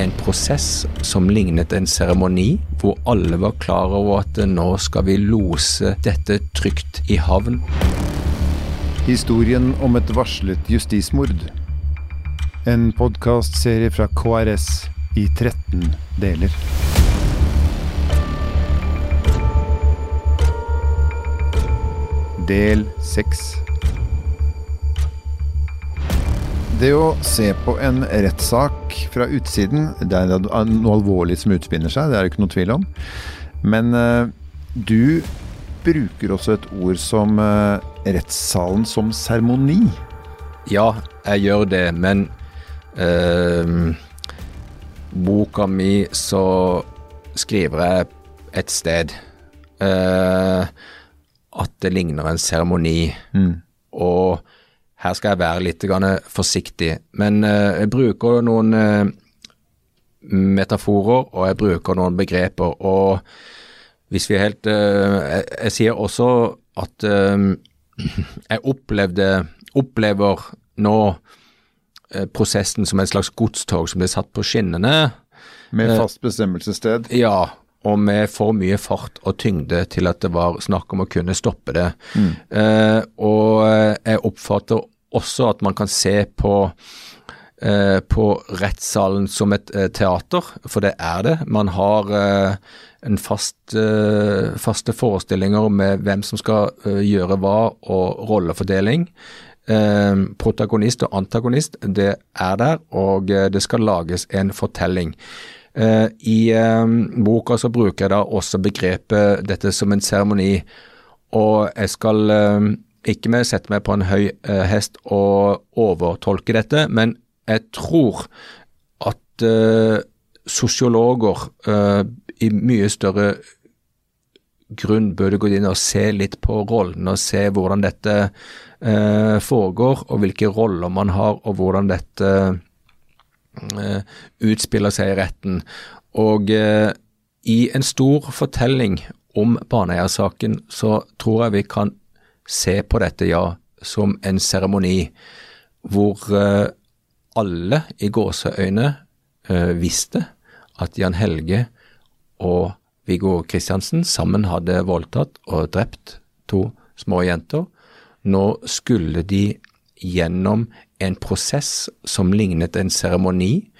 en prosess som lignet en seremoni, hvor alle var klar over at nå skal vi lose dette trygt i havn. Historien om et varslet justismord. En podkastserie fra KRS i 13 deler. Del 6. Det å se på en rettssak fra utsiden, det er noe alvorlig som utspinner seg, det er det ikke noe tvil om. Men uh, du bruker også et ord som uh, rettssalen som seremoni. Ja, jeg gjør det, men uh, boka mi så skriver jeg et sted uh, at det ligner en seremoni. Mm. Og her skal jeg være litt forsiktig, men jeg bruker noen metaforer, og jeg bruker noen begreper. og hvis vi er helt jeg, jeg, sier også at jeg opplevde, opplever nå eh, prosessen som et slags godstog som blir satt på skinnene. Med fast bestemmelsessted? Ja, og med for mye fart og tyngde til at det var snakk om å kunne stoppe det. Mm. Eh, og jeg oppfatter også at man kan se på eh, på rettssalen som et eh, teater, for det er det. Man har eh, en fast, faste forestillinger med hvem som skal gjøre hva, og rollefordeling. Protagonist og antagonist, det er der, og det skal lages en fortelling. I boka så bruker jeg da også begrepet dette som en seremoni, og jeg skal ikke med sette meg på en høy hest og overtolke dette, men jeg tror at sosiologer i mye større grunn burde gå inn og se litt på rollen og se hvordan dette eh, foregår, og hvilke roller man har, og hvordan dette eh, utspiller seg i retten. Og eh, i en stor fortelling om Baneheia-saken, så tror jeg vi kan se på dette, ja, som en seremoni hvor eh, alle i gåseøyne eh, visste at Jan Helge og Viggo Kristiansen sammen hadde voldtatt og drept to små jenter. Nå skulle de gjennom en prosess som lignet en seremoni,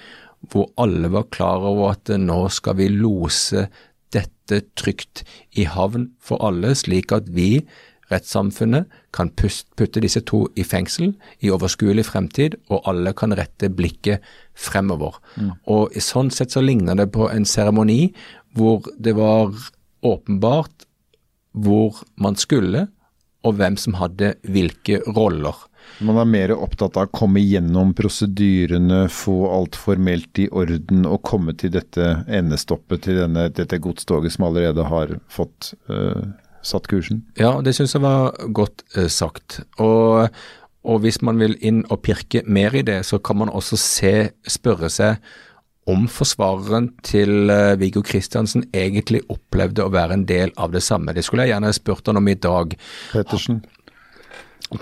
hvor alle var klar over at nå skal vi lose dette trygt i havn for alle, slik at vi, rettssamfunnet, kan putte disse to i fengsel i overskuelig fremtid, og alle kan rette blikket fremover. Mm. Og Sånn sett så ligner det på en seremoni hvor det var åpenbart hvor man skulle, og hvem som hadde hvilke roller. Man er mer opptatt av å komme gjennom prosedyrene, få alt formelt i orden og komme til dette endestoppet, til denne, dette godstoget som allerede har fått uh, satt kursen? Ja, det syns jeg var godt uh, sagt. Og, og, hvis man vil inn og pirke mer i det, så kan man også se, spørre seg om forsvareren til uh, Viggo Kristiansen egentlig opplevde å være en del av det samme. Det skulle jeg gjerne spurt han om i dag. Pettersen.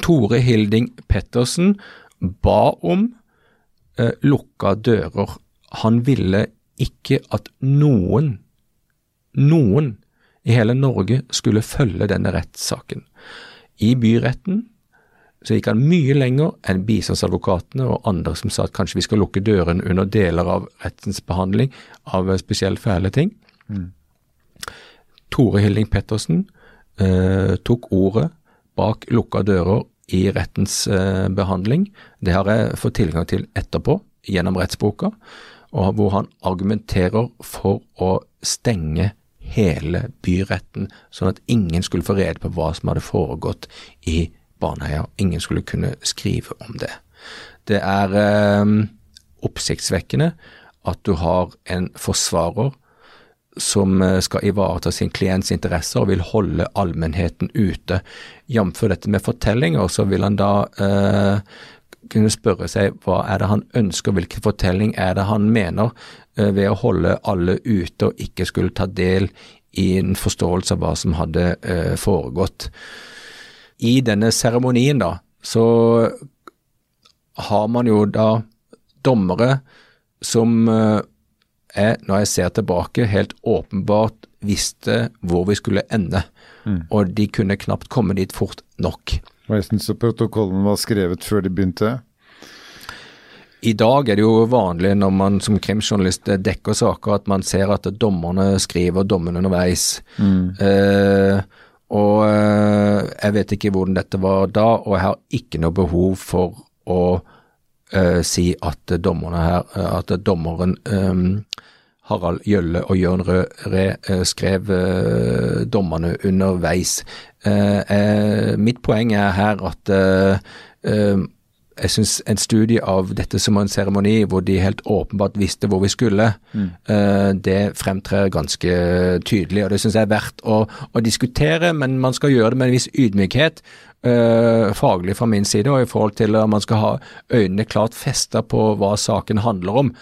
Tore Hilding Pettersen ba om eh, lukka dører. Han ville ikke at noen, noen i hele Norge skulle følge denne rettssaken. I byretten så gikk han mye lenger enn bistandsadvokatene og andre som sa at kanskje vi skal lukke døren under deler av rettens behandling av spesielt fæle ting. Mm. Tore Hilding Pettersen eh, tok ordet bak lukka dører i rettens eh, behandling. Det har jeg fått tilgang til etterpå, gjennom rettsboka, og hvor han argumenterer for å stenge hele byretten, sånn at ingen skulle få rede på hva som hadde foregått i Baneheia. Ingen skulle kunne skrive om det. Det er eh, oppsiktsvekkende at du har en forsvarer som eh, skal ivareta sin klients interesser og vil holde allmennheten ute. Jf. dette med fortellinger, så vil han da eh, kunne spørre seg hva er det han ønsker, hvilken fortelling er det han mener eh, ved å holde alle ute og ikke skulle ta del i en forståelse av hva som hadde eh, foregått i denne seremonien, da, så har man jo da dommere som uh, jeg, når jeg ser tilbake, helt åpenbart visste hvor vi skulle ende. Mm. Og de kunne knapt komme dit fort nok. Og jeg syns protokollen var skrevet før de begynte. I dag er det jo vanlig når man som krimjournalist dekker saker, at man ser at dommerne skriver dommen underveis. Mm. Eh, og eh, jeg vet ikke hvordan dette var da, og jeg har ikke noe behov for å eh, si at dommerne her, eh, at dommeren eh, Harald Gjølle og Jørn Røe eh, skrev eh, dommerne underveis. Eh, mitt poeng er her at jeg syns en studie av dette som en seremoni, hvor de helt åpenbart visste hvor vi skulle, mm. det fremtrer ganske tydelig. og Det syns jeg er verdt å, å, diskutere, men man skal gjøre det med en viss ydmykhet. Faglig fra min side, og i forhold til at man skal ha øynene klart festa på hva saken handler om.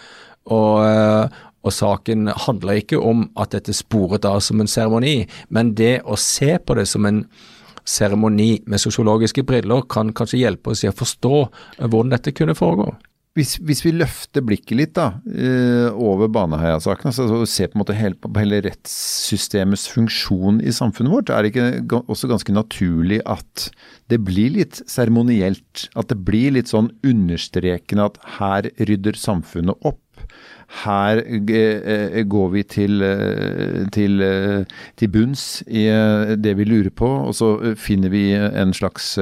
Og, og saken handler ikke om at dette sporet av som en seremoni, men det å se på det som en seremoni med sosiologiske briller kan kanskje hjelpe oss i å forstå hvordan dette kunne foregå. Hvis, hvis, vi løfter blikket litt da, uh, over Baneheia-saken, altså, og ser på, en måte hele, på hele rettssystemets funksjon i samfunnet vårt, er det ikke også ganske naturlig at det blir litt seremonielt? At det blir litt sånn understrekende at her rydder samfunnet opp? Her eh, går vi til, eh, til, eh, til, bunns i det vi lurer på, og så finner vi en slags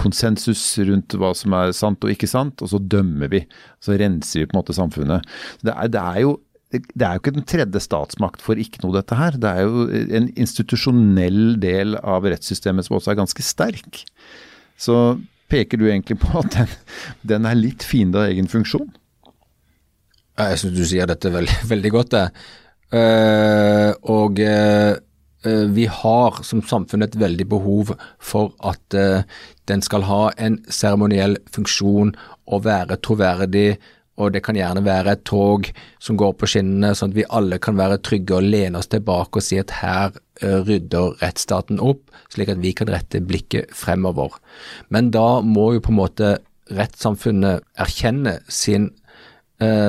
konsensus rundt hva som er sant og ikke sant, og så dømmer vi. Så renser vi på en måte samfunnet. Det er, det er jo det er jo ikke den tredje statsmakt for ikke noe, dette her. Det er jo en institusjonell del av rettssystemet som også er ganske sterk. Så peker du egentlig på at den, den er litt fiende av egen funksjon? Jeg syns du sier dette veldig, veldig godt, det. Uh, og uh, vi har som samfunn et veldig behov for at uh, den skal ha en seremoniell funksjon og være troverdig. Og det kan gjerne være et tog som går på skinnene, sånn at vi alle kan være trygge og lene oss tilbake og si at her rydder rettsstaten opp, slik at vi kan rette blikket fremover. Men da må jo på en måte rettssamfunnet erkjenne sin Eh,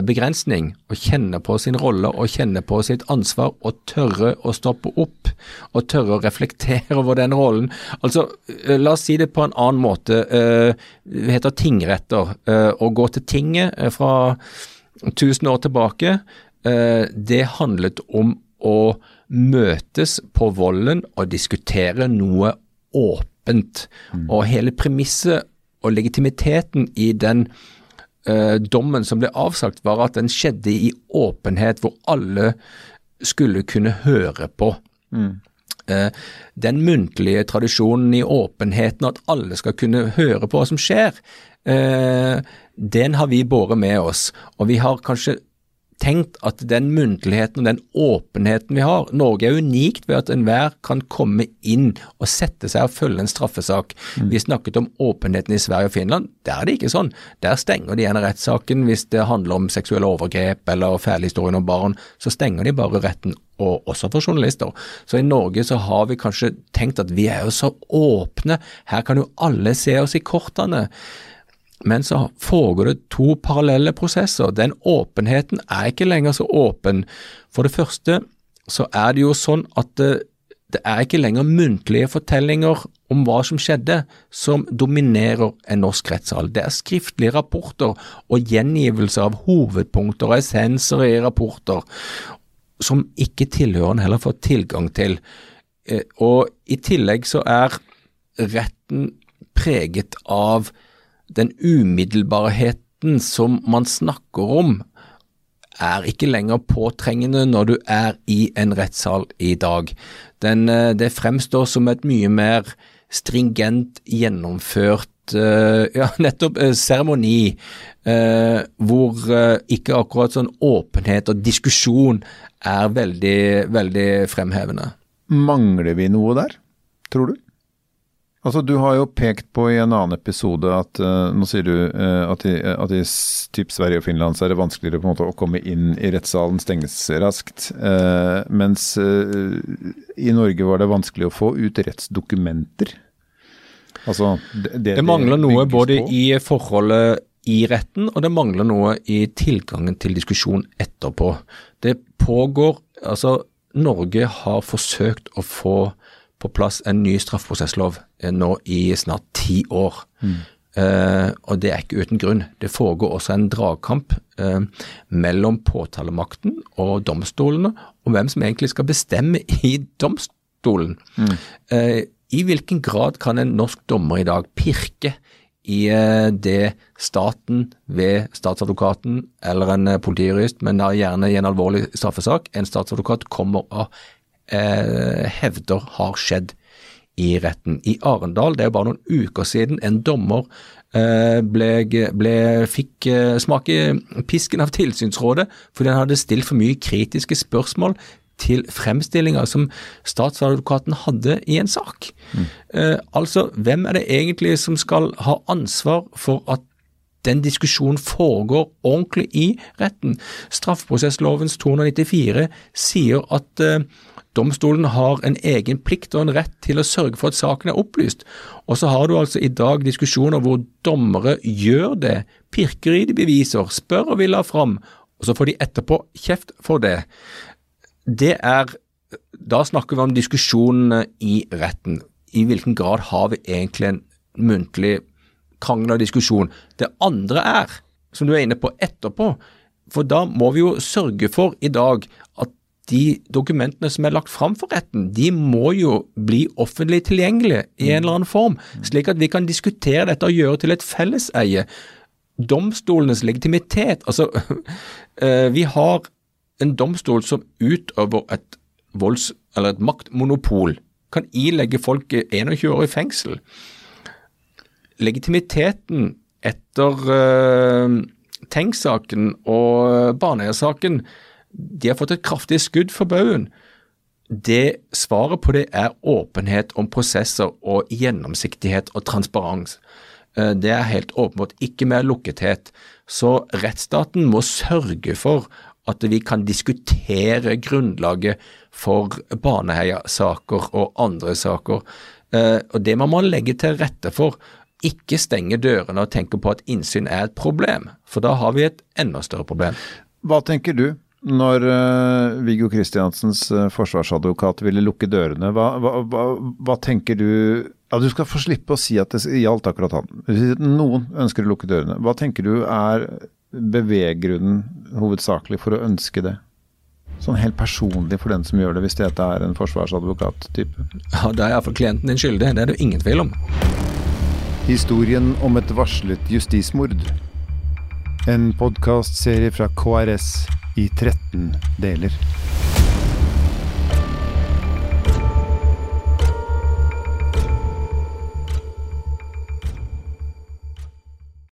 begrensning, og kjenne på sin rolle og kjenne på sitt ansvar og tørre å stoppe opp og tørre å reflektere over den rollen. Altså, eh, La oss si det på en annen måte. vi det heter tingretter. Å gå til tinget fra 1000 år tilbake, det handlet om å møtes på volden og diskutere noe åpent. Mm. Og hele premisset og legitimiteten i den eh, dommen som ble avsagt, var at den skjedde i åpenhet, hvor alle skulle kunne høre på. Mm. Eh, den muntlige tradisjonen i åpenheten, at alle skal kunne høre på hva som skjer, eh, den har vi båret med oss. Og vi har kanskje tenkt at den muntligheten og den åpenheten vi har Norge er unikt ved at enhver kan komme inn og sette seg og følge en straffesak. Mm. Vi snakket om åpenheten i Sverige og Finland. Der er det ikke sånn. Der stenger de igjen rettssaken hvis det handler om seksuelle overgrep eller fælehistorien om barn. Så stenger de bare retten, og også for journalister. Så i Norge så har vi kanskje tenkt at vi er jo så åpne, her kan jo alle se oss i kortene. Men så foregår det to parallelle prosesser. Den åpenheten er ikke lenger så åpen. For det første så er det jo sånn at det, det er ikke lenger muntlige fortellinger om hva som skjedde, som dominerer en norsk rettssal. Det er skriftlige rapporter og gjengivelser av hovedpunkter og essenser i rapporter som ikke tilhørende heller får tilgang til. Eh, og i tillegg så er retten preget av den umiddelbarheten som man snakker om, er ikke lenger påtrengende når du er i en rettssal i dag. Den, eh, det fremstår som et mye mer stringent gjennomført uh, ja, nettopp uh, seremoni, eh, hvor ikke akkurat sånn åpenhet og diskusjon er veldig, veldig fremhevende. Mangler vi noe der, tror du? Altså, Du har jo pekt på i en annen episode at uh, nå sier du uh, at, i, at, i, typ Sverige og Finland så er det vanskeligere på en måte å komme inn i rettssalen, stenges raskt. Uh, mens i Norge var det vanskelig å få ut rettsdokumenter. Altså, det, det, det mangler noe både på. i forholdet i retten, og det mangler noe i tilgangen til diskusjon etterpå. Det pågår Altså, Norge har forsøkt å få på plass en ny straffeprosesslov eh, nå i snart ti år. Mm. Uh, og det er ikke uten grunn. Det foregår også en dragkamp uh, mellom påtalemakten og domstolene om hvem som egentlig skal bestemme i domstolen. Mm. Uh, I hvilken grad kan en norsk dommer i dag pirke i det staten ved statsadvokaten eller en politijurist, men gjerne i en alvorlig straffesak, en statsadvokat kommer og hevder har skjedd i retten. I Arendal, det er jo bare noen uker siden, en dommer eh, ble, ble, fikk eh, smake pisken av tilsynsrådet fordi han hadde stilt for mye kritiske spørsmål til fremstillinger som statsadvokaten hadde i en sak. Mm. Eh, altså, hvem er det egentlig som skal ha ansvar for at den diskusjonen foregår ordentlig i retten? Straffeprosesslovens 294 sier at eh, Domstolen har en egen plikt og en rett til å sørge for at saken er opplyst. Og så har du altså i dag diskusjoner hvor dommere gjør det, pirker i de beviser, spør og vil ha fram, og så får de etterpå kjeft for det. Det er Da snakker vi om diskusjonene i retten. I hvilken grad har vi egentlig en muntlig krangel og diskusjon? Det andre er, som du er inne på etterpå, for da må vi jo sørge for i dag at de dokumentene som er lagt fram for retten, de må jo bli offentlig tilgjengelige i en eller annen form, slik at vi kan diskutere dette og gjøre til et felleseie. Domstolenes legitimitet Altså, eh, vi har en domstol som utøver et volds- eller et maktmonopol, kan ilegge folk 21 år i fengsel. Legitimiteten etter uh, Tenk-saken og Baneheia-saken de har fått et kraftig skudd for baugen. Det Svaret på det er åpenhet om prosesser og gjennomsiktighet og transparens. Eh, det er helt åpenbart ikke mer lukkethet. Så rettsstaten må sørge for at vi kan diskutere grunnlaget for Baneheia-saker og andre saker. Eh, og Det må man legge til rette for. Ikke stenge dørene og tenke på at innsyn er et problem, for da har vi et enda større problem. Hva tenker du? Når uh, Viggo Kristiansens uh, forsvarsadvokat ville lukke dørene, hva, hva, hva, hva, tenker du ja, Du skal få slippe å si at det gjaldt akkurat han. Noen ønsker å lukke dørene. Hva tenker du er beveggrunnen hovedsakelig for å ønske det? Sånn helt personlig for den som gjør det, hvis dette er en forsvarsadvokat-type? Ja, Da er iallfall klienten din skyldig, det er det ingen tvil om. Historien om et varslet justismord. En podkastserie fra KRS i 13 deler.